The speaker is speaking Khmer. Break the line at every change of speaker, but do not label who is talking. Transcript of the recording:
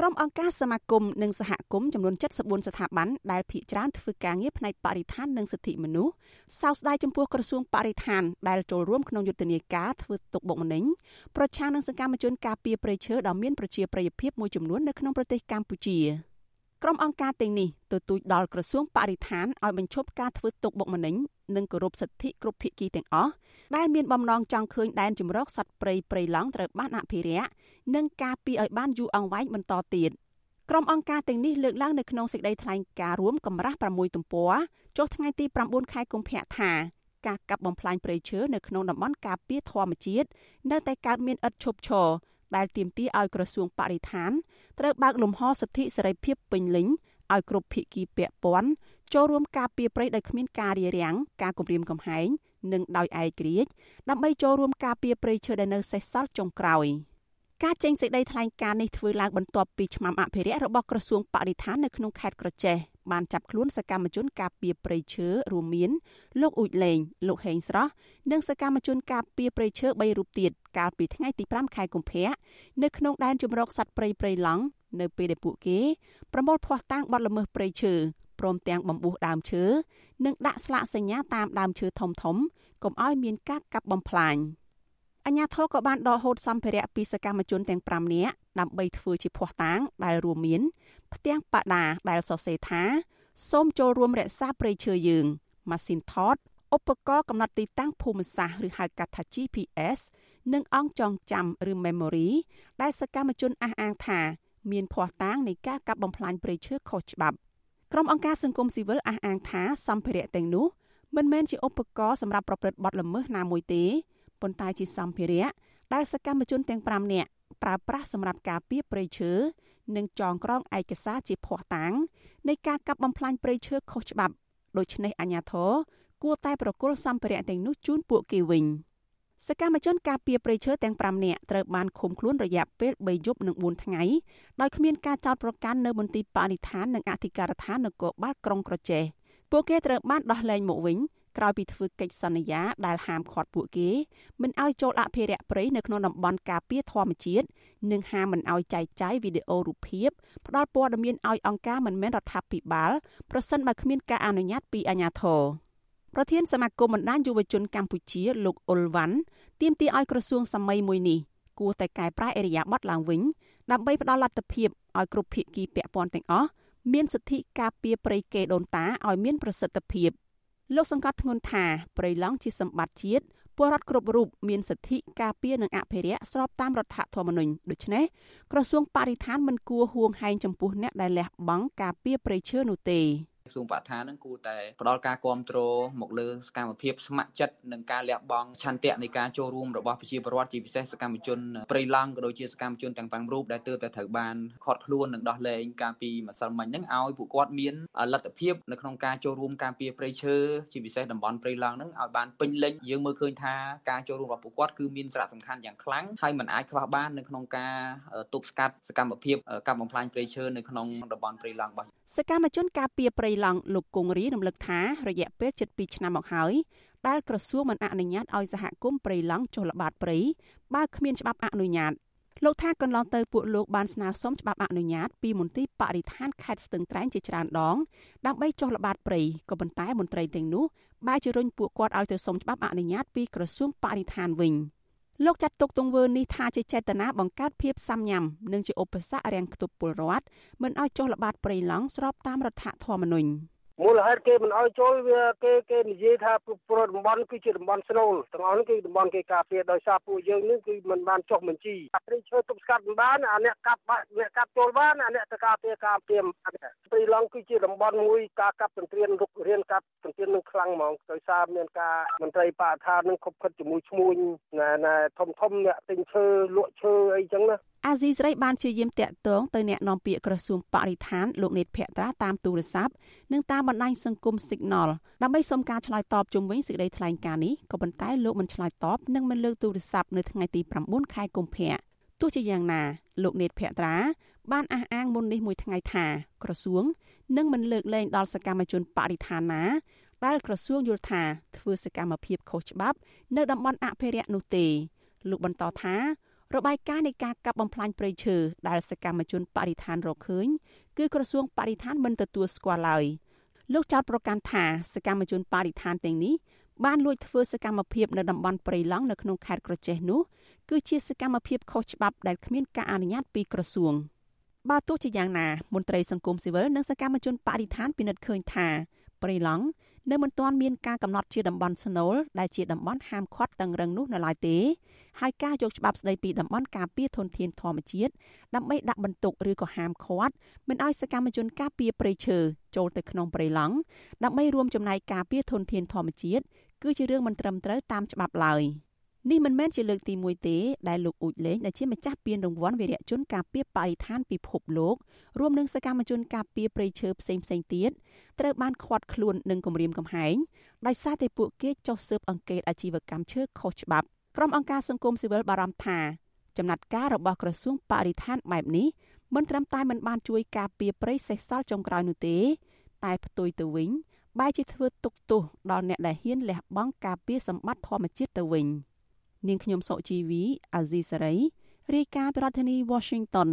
ក្រុមអង្គការសមាគមនិងសហគមន៍ចំនួន74ស្ថាប័នដែលភាគច្រើនធ្វើការងារផ្នែកបរិស្ថាននិងសិទ្ធិមនុស្សសោកស្ដាយចំពោះក្រសួងបរិស្ថានដែលចូលរួមក្នុងយុទ្ធនាការធ្វើទុកបុកម្នេញប្រឆាំងនឹងសកម្មជនការពារព្រៃឈើដ៏មានប្រជាប្រិយភាពមួយចំនួននៅក្នុងប្រទេសកម្ពុជាក្រុមអង្គការទាំងនេះទទូចដល់ក្រសួងបរិស្ថានឲ្យបញ្ឈប់ការធ្វើទុកបុកម្នេញនិងគោរពសិទ្ធិគ្រប់ភាគីទាំងអស់ ដែលមានបំណងចង់ឃើញដែនជម្រកសត្វព្រៃព្រៃឡង់ត្រូវបានអភិរក្សនិងការពារឲ្យបានយូរអង្វែងបន្តទៀតក្រុមអង្គការទាំងនេះលើកឡើងនៅក្នុងសេចក្តីថ្លែងការណ៍រួមកម្រាស់6ទំព័រចុះថ្ងៃទី9ខែកុម្ភៈថាការកាប់បំផ្លាញព្រៃឈើនៅក្នុងតំបន់ការពារធម្មជាតិនៅតែកើតមានឥតឈប់ឈរដែលទាមទារឲ្យក្រសួងបរិស្ថានត្រូវបើកលំហសិទ្ធិសេរីភាពពេញលេញឲ្យគ្រប់ភាគីពាក់ព័ន្ធចូលរួមការពារព្រៃដោយគ្មានការរារាំងការគំរាមកំហែង និងដោយឯករាជ្យដើម្បីចូលរួមការពារព្រៃឈើដែលនៅសេសសល់ចុងក្រោយការចេញសេចក្តីថ្លែងការណ៍នេះធ្វើឡើងបន្ទាប់ពីឆ្មាំអភិរក្សរបស់ក្រសួងបរិស្ថាននៅក្នុងខេត្តក្រចេះបានចាប់ខ្លួនសកម្មជនការពារព្រៃឈើរួមមានលោកអ៊ូចលេងលោកហេងស្រស់និងសកម្មជនការពារព្រៃឈើ3រូបទៀតកាលពីថ្ងៃទី5ខែកុម្ភៈនៅក្នុងដែនជម្រកសត្វព្រៃព្រៃឡង់នៅពេលដែលពួកគេប្រមូលភ័ស្តុតាងបទល្មើសព្រៃឈើ ព្រមទាំងបំពុះដើមឈើនិងដាក់ស្លាកសញ្ញាតាមដើមឈើធំធំកុំឲ្យមានការកាប់បំផ្លាញអញ្ញាធរក៏បានដកហូតសម្ភារៈពីសកម្មជនទាំង5នាក់ដើម្បីធ្វើជាភ័ស្តុតាងដែលរួមមាន ផ្ទាំងបដាដែលសរសេរថា សូមចូលរួមរក្សាព្រៃឈើយើងម៉ាស៊ីនថតឧបករណ៍កំណត់ទីតាំងភូមិសាស្ត្រឬហៅកាត់ថា GPS និងអង្គចងចាំឬ memory ដែលសកម្មជនអះអាងថា មានភ័ស្តុតាងនៃការកាប់បំផ្លាញព្រៃឈើខុសច្បាប់ ក្រុមអង្គការសង្គមស៊ីវិលអះអាងថាសម្ភារៈទាំងនោះមិនមែនជាឧបករណ៍សម្រាប់ប្រព្រឹត្តបទល្មើសណាមួយទេប៉ុន្តែជាសម្ភារៈដែលសកម្មជនទាំង5នាក់ប្រើប្រាស់សម្រាប់ការពារព្រៃឈើនិងចងក្រងឯកសារជាភ័ស្តុតាងនៃការកាប់បំផ្លាញព្រៃឈើខុសច្បាប់ដូច្នេះអាជ្ញាធរគួរតែប្រគល់សម្ភារៈទាំងនោះជូនពួកគេវិញ សកម្មជនការពារព្រៃឈើទាំង5នាក់ត្រូវបានឃុំខ្លួនរយៈពេល3យប់និង4ថ្ងៃដោយគ្មានការចោទប្រកាន់នៅមន្ទីរបរិស្ថាននិងអធិការដ្ឋាននគរបាលក្រុងក្រចេះពួកគេត្រូវបានដោះលែងមកវិញក្រោយពីធ្វើកិច្ចសន្យាដែលហាមឃាត់ពួកគេមិនឲ្យចូលអភិរក្សព្រៃនៅក្នុងតំបន់ការពារធម្មជាតិនិងហាមមិនឲ្យចែកចាយវីដេអូរូបភាពផ្ដល់ព័ត៌មានឲ្យអង្គការមិនមែនរដ្ឋាភិបាលប្រសិនបើគ្មានការអនុញ្ញាតពីអាជ្ញាធរ ប្រធានសមាគមបណ្ដាញយុវជនកម្ពុជាលោកអ៊ុលវ៉ាន់ទាមទារឲ្យក្រសួងសម័យមួយនេះគួរតែកែប្រែអរិយាប័ត្រឡើងវិញដើម្បីផ្ដល់លទ្ធភាពឲ្យគ្រប់ភាគីពាក់ព័ន្ធទាំងអស់មានសិទ្ធិការពារព្រៃកេដូនតាឲ្យមានប្រសិទ្ធភាពលោកសង្កត់ធ្ងន់ថាព្រៃឡង់ជាសម្បត្តិជាតិពលរដ្ឋគ្រប់រូបមានសិទ្ធិការពារនិងអភិរក្សស្របតាមរដ្ឋធម្មនុញ្ញដូច្នេះក្រសួងបរិស្ថានមិនគួរហួងហែងចំពោះអ្នកដែលលះបង់ការពារព្រៃឈើនោះទេ
ក្រសួងបរិស្ថាននឹងគួរតែផ្ដល់ការគ្រប់គ្រងមកលើសកម្មភាពស្ម័គ្រចិត្តនិងការលះបង់ឆន្ទៈនៃការចូលរួមរបស់ប្រជាពលរដ្ឋជាពិសេសសកម្មជនព្រៃឡង់ក៏ដូចជាសកម្មជនទាំង5រូបដែលទើបតែត្រូវបានខាត់ខ្លួននិងដោះលែងកាលពីម្សិលមិញហ្នឹងឲ្យពួកគាត់មានលទ្ធភាពនៅក្នុងការចូលរួមការពារព្រៃឈើជាពិសេសតំបន់ព្រៃឡង់ហ្នឹងឲ្យបានពេញលេញយើងមើលឃើញថាការចូលរួមរបស់ពួកគាត់គឺមានសារៈសំខាន់យ៉ាងខ្លាំងហើយมันអាចខ្វះបាននៅក្នុងការទប់ស្កាត់សកម្មភាពកាប់បំផ្លាញព្រៃឈើនៅក្នុងតំបន់ព្រៃឡង់របស់
សកម្មជនការពារព្រៃឡង់លោកគង្រីរំលឹកថារយៈពេលជិត2ឆ្នាំមកហើយដែលក្រសួងមិនអនុញ្ញាតឲ្យសហគមន៍ព្រៃឡង់ចុះល្បាតព្រៃបើគ្មានច្បាប់អនុញ្ញាតលោកថាកន្លងទៅពួកលោកបានស្នើសុំច្បាប់អនុញ្ញាតពីមន្ទីរបរិស្ថានខេត្តស្ទឹងត្រែងជាច្រើនដងដើម្បីចុះល្បាតព្រៃក៏ប៉ុន្តែមន្ត្រីទាំងនោះបែរជារុញពួកគាត់ឲ្យទៅសុំច្បាប់អនុញ្ញាតពីក្រសួងបរិស្ថានវិញ។ លោកចាត់ទុកទង្វើនេះថាជាចេតនាបង្កើតភាពសាំញ៉ាំនិងជាឧបសគ្គរាំងខ្ទប់ពលរដ្ឋមិនឲ្យចុះល្បាតព្រៃឡង់ស្របតាមរដ្ឋធម្មនុញ្ញ។
មូលហេតុគេមិនអោយចូលវាគេគេនិយាយថាព្រោះតំបន់គឺជាតំបន់ស្នូលទាំងអស់នេះគឺតំបន់គេការពារដោយសារពួកយើងនេះគឺមិនបានចុះបញ្ជីព្រៃឈើទប់ស្កាត់មិនបានអាអ្នកកាប់បាក់អ្នកកាប់ចូលបានអាអ្នកទៅការពារការពារព្រៃឡង់គឺជាតំបន់មួយការកាប់ទន្ទ្រានរុករៀនកាប់ទន្ទ្រាននឹងខ្លាំងហ្មងដោយសារមានការមន្ត្រីបរិស្ថាននឹងខົບខិតជាមួយឈ្មួញណែធំធំអ្នកទិញឈើលក់ឈើអីចឹងណា
អាស៊ីសេរីបានជាយាមតាក់ទងទៅអ្នកនាំពាក្យក្រសួងបរិស្ថានលោកនេតភក្ត្រាតាមទូរស័ព្ទនិងតាមបណ្ដាញសង្គម Signal ដើម្បីសុំការឆ្លើយតបជុំវិញសេចក្តីថ្លែងការណ៍នេះក៏ប៉ុន្តែលោកមិនឆ្លើយតបនិងមិនលើកទូរស័ព្ទនៅថ្ងៃទី9ខែកុម្ភៈទោះជាយ៉ាងណាលោកនេតភក្ត្រាបានអះអាងមុននេះមួយថ្ងៃថាក្រសួងនឹងមិនលើកលែងដល់សកម្មជនបរិស្ថានណាដែលក្រសួងយល់ថាធ្វើសកម្មភាពខុសច្បាប់ នៅតំបន់អភិរក្សនោះទេលោកបន្តថា របាយការណ៍នៃការកាប់បំផ្លាញព្រៃឈើដែលសកម្មជនបរិស្ថានរកឃើញគឺក្រសួងបរិស្ថានមិនទទួលស្គាល់ឡើយលោកចោទប្រកាន់ថាសកម្មជនបរិស្ថានទាំងនេះបានលួចធ្វើសកម្មភាពនៅតំបន់ព្រៃឡង់នៅក្នុងខេត្តក្រចេះនោះគឺជាសកម្មភាពខុសច្បាប់ដែលគ្មានការអនុញ្ញាតពីក្រសួងបើទោះជាយ៉ាងណាមន្ត្រីសង្គមស៊ីវិលនិងសកម្មជនបរិស្ថានពិនិត្យឃើញថាព្រៃឡង់ នៅមិនទាន់មានការកំណត់ជាតំបន់ស្នូលដែលជាតំបន់ហាមឃាត់តឹងរឹងនោះនៅឡើយទេហើយការយកច្បាប់ស្តីពីតំបន់ការពារធនធានធម្មជាតិដើម្បីដាក់បន្ទុកឬក៏ហាមឃាត់មិនឲ្យសកម្មជនការពារព្រៃឈើចូលទៅក្នុងព្រៃឡង់ដើម្បីរួមចំណែកការពារធនធានធម្មជាតិគឺជារឿងមិនត្រឹមត្រូវតាមច្បាប់ឡើយ នេះមិនមែនជាលើកទី1ទេដែលលោកអ៊ូចលេងដែលជាម្ចាស់ពានរង្វាន់វីរៈជនការពារបរិស្ថានពិភពលោករួមនឹងសកម្មជនការពារព្រៃឈើផ្សេងផ្សេងទៀតត្រូវបានឃាត់ខ្លួននឹងគម្រាមកំហែងដោយសារតែពួកគេចុះស៊ើបអង្កេតអាជីវកម្មឈើខុសច្បាប់ក្រុមអង្គការសង្គមស៊ីវិលបារម្ភថាចំណាត់ការរបស់ក្រសួងបរិស្ថានបែបនេះមិនត្រឹមតែមិនបានជួយការពារព្រៃសេសសល់ចុងក្រោយនោះទេ តែផ្ទុយទៅវិញបែរជាធ្វើទុកទោសដល់អ្នកដែលហ៊ានលះបង់ការពារសម្បត្តិធម្មជាតិទៅវិញ នាងខ្ញុំសុជីវីអាស៊ីសេរីរាយការណ៍ពីរដ្ឋធានី Washington